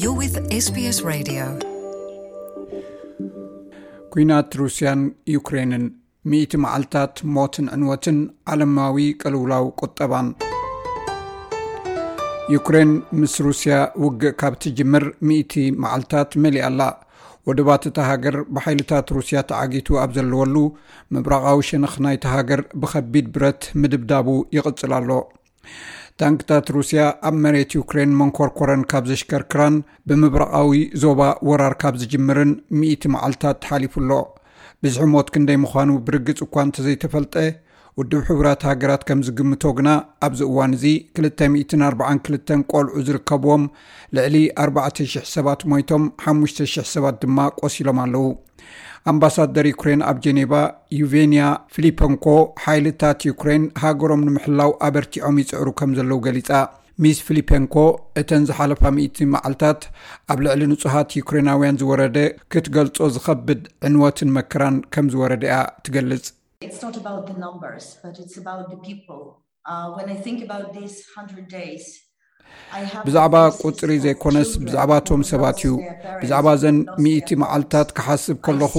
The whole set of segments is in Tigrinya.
You're with SBS Radio. ኩናት ሩስያን ዩክሬንን ሚእቲ መዓልታት ሞትን ዕንወትን ዓለማዊ ቅልውላው ቁጠባን ዩክሬን ምስ ሩስያ ውግእ ካብ ትጅምር ሚእቲ መዓልታት መሊኣ ኣላ ወደባት እታ ሃገር ብሓይልታት ሩስያ ተዓጊቱ ኣብ ዘለወሉ ምብራቓዊ ሸነኽ ናይቲ ሃገር ብከቢድ ብረት ምድብዳቡ ይቕፅል ኣሎ ታንክታት ሩስያ ኣብ መሬት ዩክሬን መንኮርኮረን ካብ ዘሽከርክራን ብምብራቓዊ ዞባ ወራር ካብ ዝጅምርን ሚእቲ መዓልትታት ተሓሊፉ ኣሎ ብዝሒ ሞት ክንደይ ምዃኑ ብርግፅ እኳ እንተዘይተፈልጠ ውድብ ሕቡራት ሃገራት ከም ዝግምቶ ግና ኣብዚ እዋን እዚ 242 ቆልዑ ዝርከብዎም ልዕሊ 400 ሰባት ሞይቶም 500 ሰባት ድማ ቆሲሎም ኣለዉ ኣምባሳደር ዩክሬን ኣብ ጀኔቫ ዩቬንያ ፊሊፐንኮ ሓይልታት ዩክሬን ሃገሮም ንምሕላው ኣበርቲዖም ይፅዕሩ ከም ዘለዉ ገሊፃ ሚስ ፊሊፐንኮ እተን ዝሓለፋ ሚእቲ መዓልታት ኣብ ልዕሊ ንፁሃት ዩክሬናውያን ዝወረደ ክትገልፆ ዝኸብድ ዕንወትን መከራን ከም ዝወረደ እያ ትገልፅ ብዛዕባ ቁፅሪ ዘይኮነስ ብዛዕባ እቶም ሰባት እዩ ብዛዕባ ዘን ሚእቲ መዓልትታት ክሓስብ ከለኹ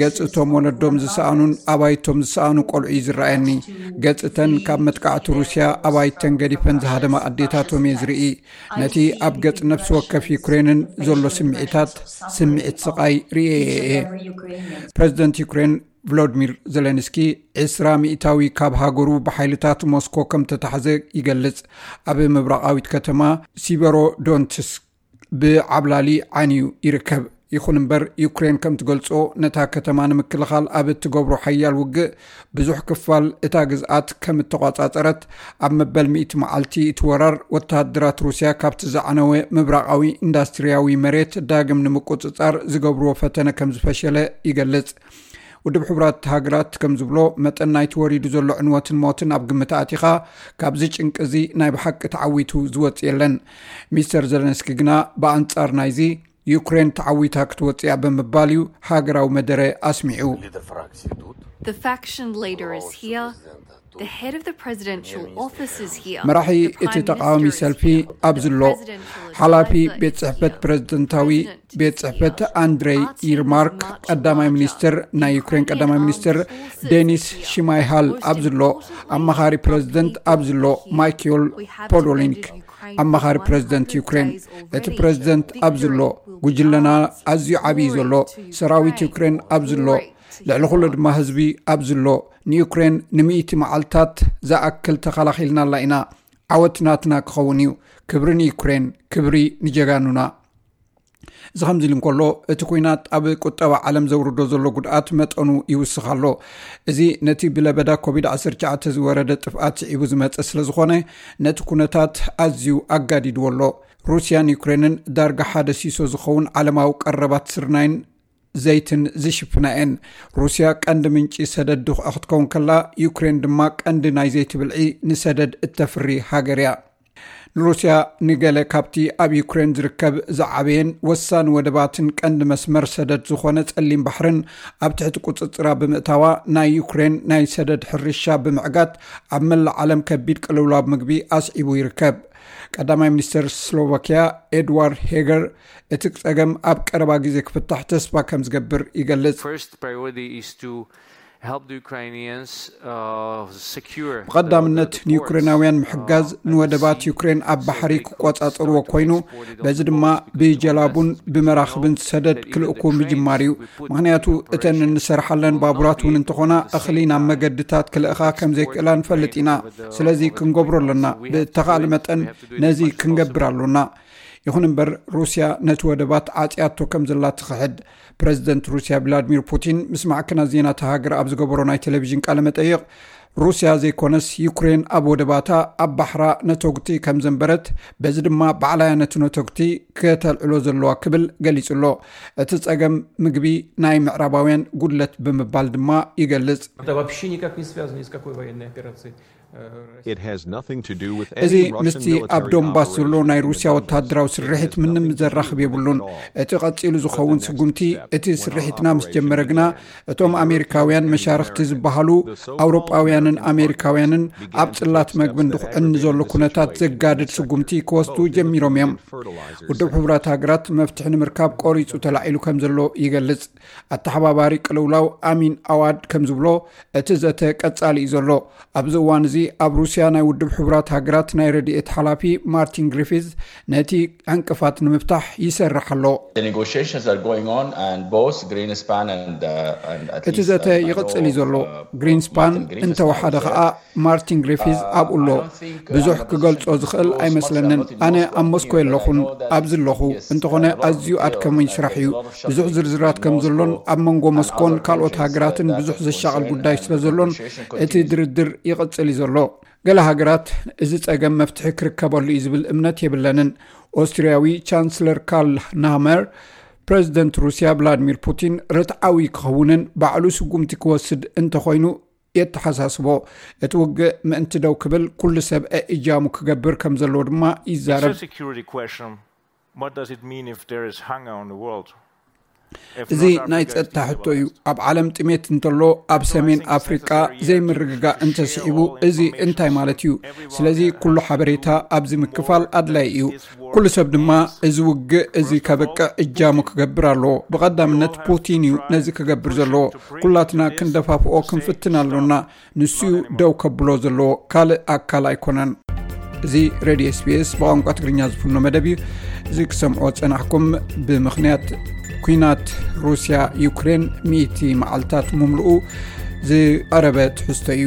ገፅ እቶም ወለዶም ዝሰኣኑን ኣባይቶም ዝሰኣኑ ቆልዑ እዩ ዝረኣየኒ ገፅ እተን ካብ መጥቃዕቲ ሩስያ ኣባይተን ገዲፈን ዝሃደማ ኣዴታቶም እየ ዝርኢ ነቲ ኣብ ገፅ ነፍሲ ወከፍ ዩክሬንን ዘሎ ስምዒታት ስምዒት ስቃይ ርኤ እየ ፕረዚደንት ዩክሬን ቭሎድሚር ዘለንስኪ ዕስራ ሚእታዊ ካብ ሃገሩ ብሓይልታት ሞስኮ ከም ተታሕዘ ይገልጽ ኣብ ምብራቓዊት ከተማ ሲበሮ ዶንትስ ብዓብላሊ ዓንዩ ይርከብ ይኹን እምበር ዩክሬን ከም ትገልጾ ነታ ከተማ ንምክልኻል ኣብ እትገብሮ ሓያል ውግእ ብዙሕ ክፋል እታ ግዝኣት ከም እተቋጻጸረት ኣብ መበል 100 መዓልቲ እቲ ወራር ወተሃደራት ሩስያ ካብቲ ዝዓነወ ምብራቓዊ ኢንዳስትርያዊ መሬት ዳግም ንምቁጽጻር ዝገብርዎ ፈተነ ከም ዝፈሸለ ይገልጽ ውድብ ሕቡራት ሃገራት ከም ዝብሎ መጠን ናይቲ ወሪዱ ዘሎ ዕንወትን ሞትን ኣብ ግምት ኣእቲኻ ካብዚ ጭንቂ እዚ ናይ ብሓቂ ተዓዊቱ ዝወፅእ የለን ሚስተር ዘለንስኪ ግና ብኣንፃር ናይዚ ዩክሬን ተዓዊታ ክትወፅእያ ብምባል እዩ ሃገራዊ መደረ ኣስሚዑ መራሒ እቲ ተቃዋሚ ሰልፊ ኣብዝሎ ሓላፊ ቤት ፅሕፈት ፕረዚደንታዊ ቤት ፅሕፈት ኣንድረይ ይርማርክ ቀዳማይ ሚኒስትር ናይ ዩክሬን ቀዳማይ ሚኒስትር ደኒስ ሽማይሃል ኣብዝሎ ኣማኻሪ ፕረዚደንት ኣብዝሎ ማይክል ፖዶሊንክ ኣማኻሪ ፕረዚደንት ዩክሬን እቲ ፕረዚደንት ኣብዝሎ ጉጅለና ኣዝዩ ዓብይ ዘሎ ሰራዊት ዩክሬን ኣብዝሎ ልዕሊ ኩሉ ድማ ህዝቢ ኣብዝሎ ንዩክሬን ንሚእቲ መዓልታት ዝኣክል ተኸላኺልናላ ኢና ዓወት ናትና ክኸውን እዩ ክብሪ ንዩክሬን ክብሪ ንጀጋኑና እዚ ከምዚ ኢሉ እንከሎ እቲ ኩናት ኣብ ቁጠባ ዓለም ዘውርዶ ዘሎ ጉድኣት መጠኑ ይውስኽ ኣሎ እዚ ነቲ ብለበዳ ኮቪድ-19 ዝወረደ ጥፍኣት ስዒቡ ዝመፀ ስለ ዝኾነ ነቲ ኩነታት ኣዝዩ ኣጋዲድዎ ኣሎ ሩስያን ዩክሬንን ዳርጋ ሓደ ሲሶ ዝኸውን ዓለማዊ ቀረባት ስርናይን ዘይትን ዝሽፍና እየን። ሩስያ ቀንዲ ምንጪ ሰደድ ድኹዒ ክትከውን ከላ፣ ዩክሬን ድማ ቀንዲ ናይ ዘይቲ ብልዒ ንሰደድ እተፍሪ ሃገር እያ። ንሩስያ ንገለ ካብቲ ኣብ ዩክሬን ዝርከብ ዝዓበየን ወሳኒ ወደባትን ቀንዲ መስመር ሰደድ ዝኾነ ጸሊም ባሕርን ኣብ ትሕቲ ቁጽጽራ ብምእታዋ ናይ ዩክሬን ናይ ሰደድ ሕርሻ ብምዕጋት ኣብ መላእ ዓለም ከቢድ ቅልውላብ ምግቢ ኣስዒቡ ይርከብ። ቀዳማይ ሚኒስትር ስሎቫኪያ ኤድዋርድ ሄገር እቲ ፀገም ኣብ ቀረባ ግዜ ክፍታሕ ተስፋ ከምዝገብር ይገልፅ። ብቐዳምነት ንዩክሬናውያን ምሕጋዝ፣ ንወደባት ዩክሬን ኣብ ባሕሪ ክቆፃፀርዎ ኮይኑ በዚ ድማ ብጀላቡን ብመራኽብን ሰደድ ክልእኩ ምጅማር እዩ። ምኽንያቱ እተን እንሰርሓለን ባቡራት እውን እንተኾና እኽሊ ናብ መገድታት ክልእኻ ከምዘይክእላ ንፈልጥ ኢና። ስለዚ ክንገብሮ ኣለና። ብእተኻእለ መጠን ነዚ ክንገብር ኣሎና። ይኹን እምበር ሩስያ ነቲ ወደባት ዓፅያቶ ከም ዘላ ትኽሕድ ፕረዚደንት ሩስያ ቭላድሚር ፑቲን ምስ ማዕከናት ዜና ተሃገር ኣብ ዝገበሮ ናይ ቴሌቭዥን ቃለ መጠይቕ ሩስያ ዘይኮነስ ዩክሬን ኣብ ወደባታ ኣብ ባሕራ ነተጉቲ ከም ዘንበረት በዚ ድማ ባዕላያ ነቲ ነተጉቲ ከተልዕሎ ዘለዋ ክብል ገሊጹ ኣሎ እቲ ጸገም ምግቢ ናይ ምዕራባውያን ጉድለት ብምባል ድማ ይገልጽ እዚ ምስቲ ኣብ ዶንባስ ዘሎ ናይ ሩስያ ወተሃደራዊ ስርሒት ምንም ዘራኽብ የብሉን እቲ ቀፂሉ ዝኸውን ስጉምቲ እቲ ስርሒትና ምስ ጀመረ ግና እቶም ኣሜሪካውያን መሻርክቲ ዝበሃሉ ኣውሮጳውያንን ኣሜሪካውያንን ኣብ ፅላት መግቢ ንድኩዕን ንዘሎ ኩነታት ዘጋድድ ስጉምቲ ክወስዱ ጀሚሮም እዮም ውድብ ሕቡራት ሃገራት መፍትሒ ንምርካብ ቆሪፁ ተላዒሉ ከም ዘሎ ይገልፅ ኣተሓባባሪ ቅልውላው ኣሚን ኣዋድ ከም ዝብሎ እቲ ዘተ ቀፃሊ እዩ ዘሎ ኣብዚ እዋን እዚ ኣብ ሩስያ ናይ ውድብ ሕቡራት ሃገራት ናይ ረድኤት ሓላፊ ማርቲን ግሪፊዝ ነቲ ዕንቅፋት ንምፍታሕ ይሰርሕ ኣሎ እቲ ዘተ ይቕፅል እዩ ዘሎ ግሪንስፓን እንተወሓደ ከዓ ማርቲን ግሪፊዝ ኣብኡ ኣሎ። ብዙሕ ክገልጾ ዝኽእል ኣይመስለንን። ኣነ ኣብ ሞስኮ የለኹን፣ ኣብዚ ኣለኹ። እንተኾነ ኣዝዩ ኣድካሚ ስራሕ እዩ። ብዙሕ ዝርዝራት ከም ዘሎን ኣብ መንጎ ሞስኮን ካልኦት ሃገራትን ብዙሕ ዘሻቕል ጉዳይ ስለ ዘሎን እቲ ድርድር ይቕጽል እዩ ዘሎ። ገለ ሃገራት እዚ ጸገም መፍትሒ ክርከበሉ እዩ ዝብል እምነት የብለንን። ኦስትርያዊ ቻንስለር ካርል ናመር ፕረዚደንት ሩስያ ቭላድሚር ፑቲን ርትዓዊ ክኸውንን ባዕሉ ስጉምቲ ክወስድ እንተኾይኑ የተሓሳስቦ እቲ ውግእ ምእንቲ ደው ክብል ኩሉ ሰብ እእጃሙ ክገብር ከም ዘለዎ ድማ ይዛረብ። እዚ ናይ ጸጥታ ሕቶ እዩ ኣብ ዓለም ጥሜት እንተሎ ኣብ ሰሜን ኣፍሪቃ ዘይምርግጋእ እንተስዒቡ እዚ እንታይ ማለት እዩ ስለዚ ኩሉ ሓበሬታ ኣብዚ ምክፋል ኣድላይ እዩ ኩሉ ሰብ ድማ እዚ ውግእ እዚ ከብቅዕ እጃሙ ክገብር ኣለዎ። ብቐዳምነት ፑቲን እዩ ነዚ ክገብር ዘለዎ። ኩላትና ክንደፋፍኦ ክንፍትን ኣሎና። ንሱ እዩ ደው ከብሎ ዘለዎ ካልእ ኣካል ኣይኮነን። እዚ ሬድዮ ስፔስ ብቋንቋ ትግርኛ ዝፍኖ መደብ እዩ። እዚ ክሰምዖ ዝጸናሕኩም ብምኽንያት ኩናት ሩስያ ዩክሬን ሚእቲ መዓልትታት ምምልኡ ዝቐረበ ትሕዝቶ እዩ።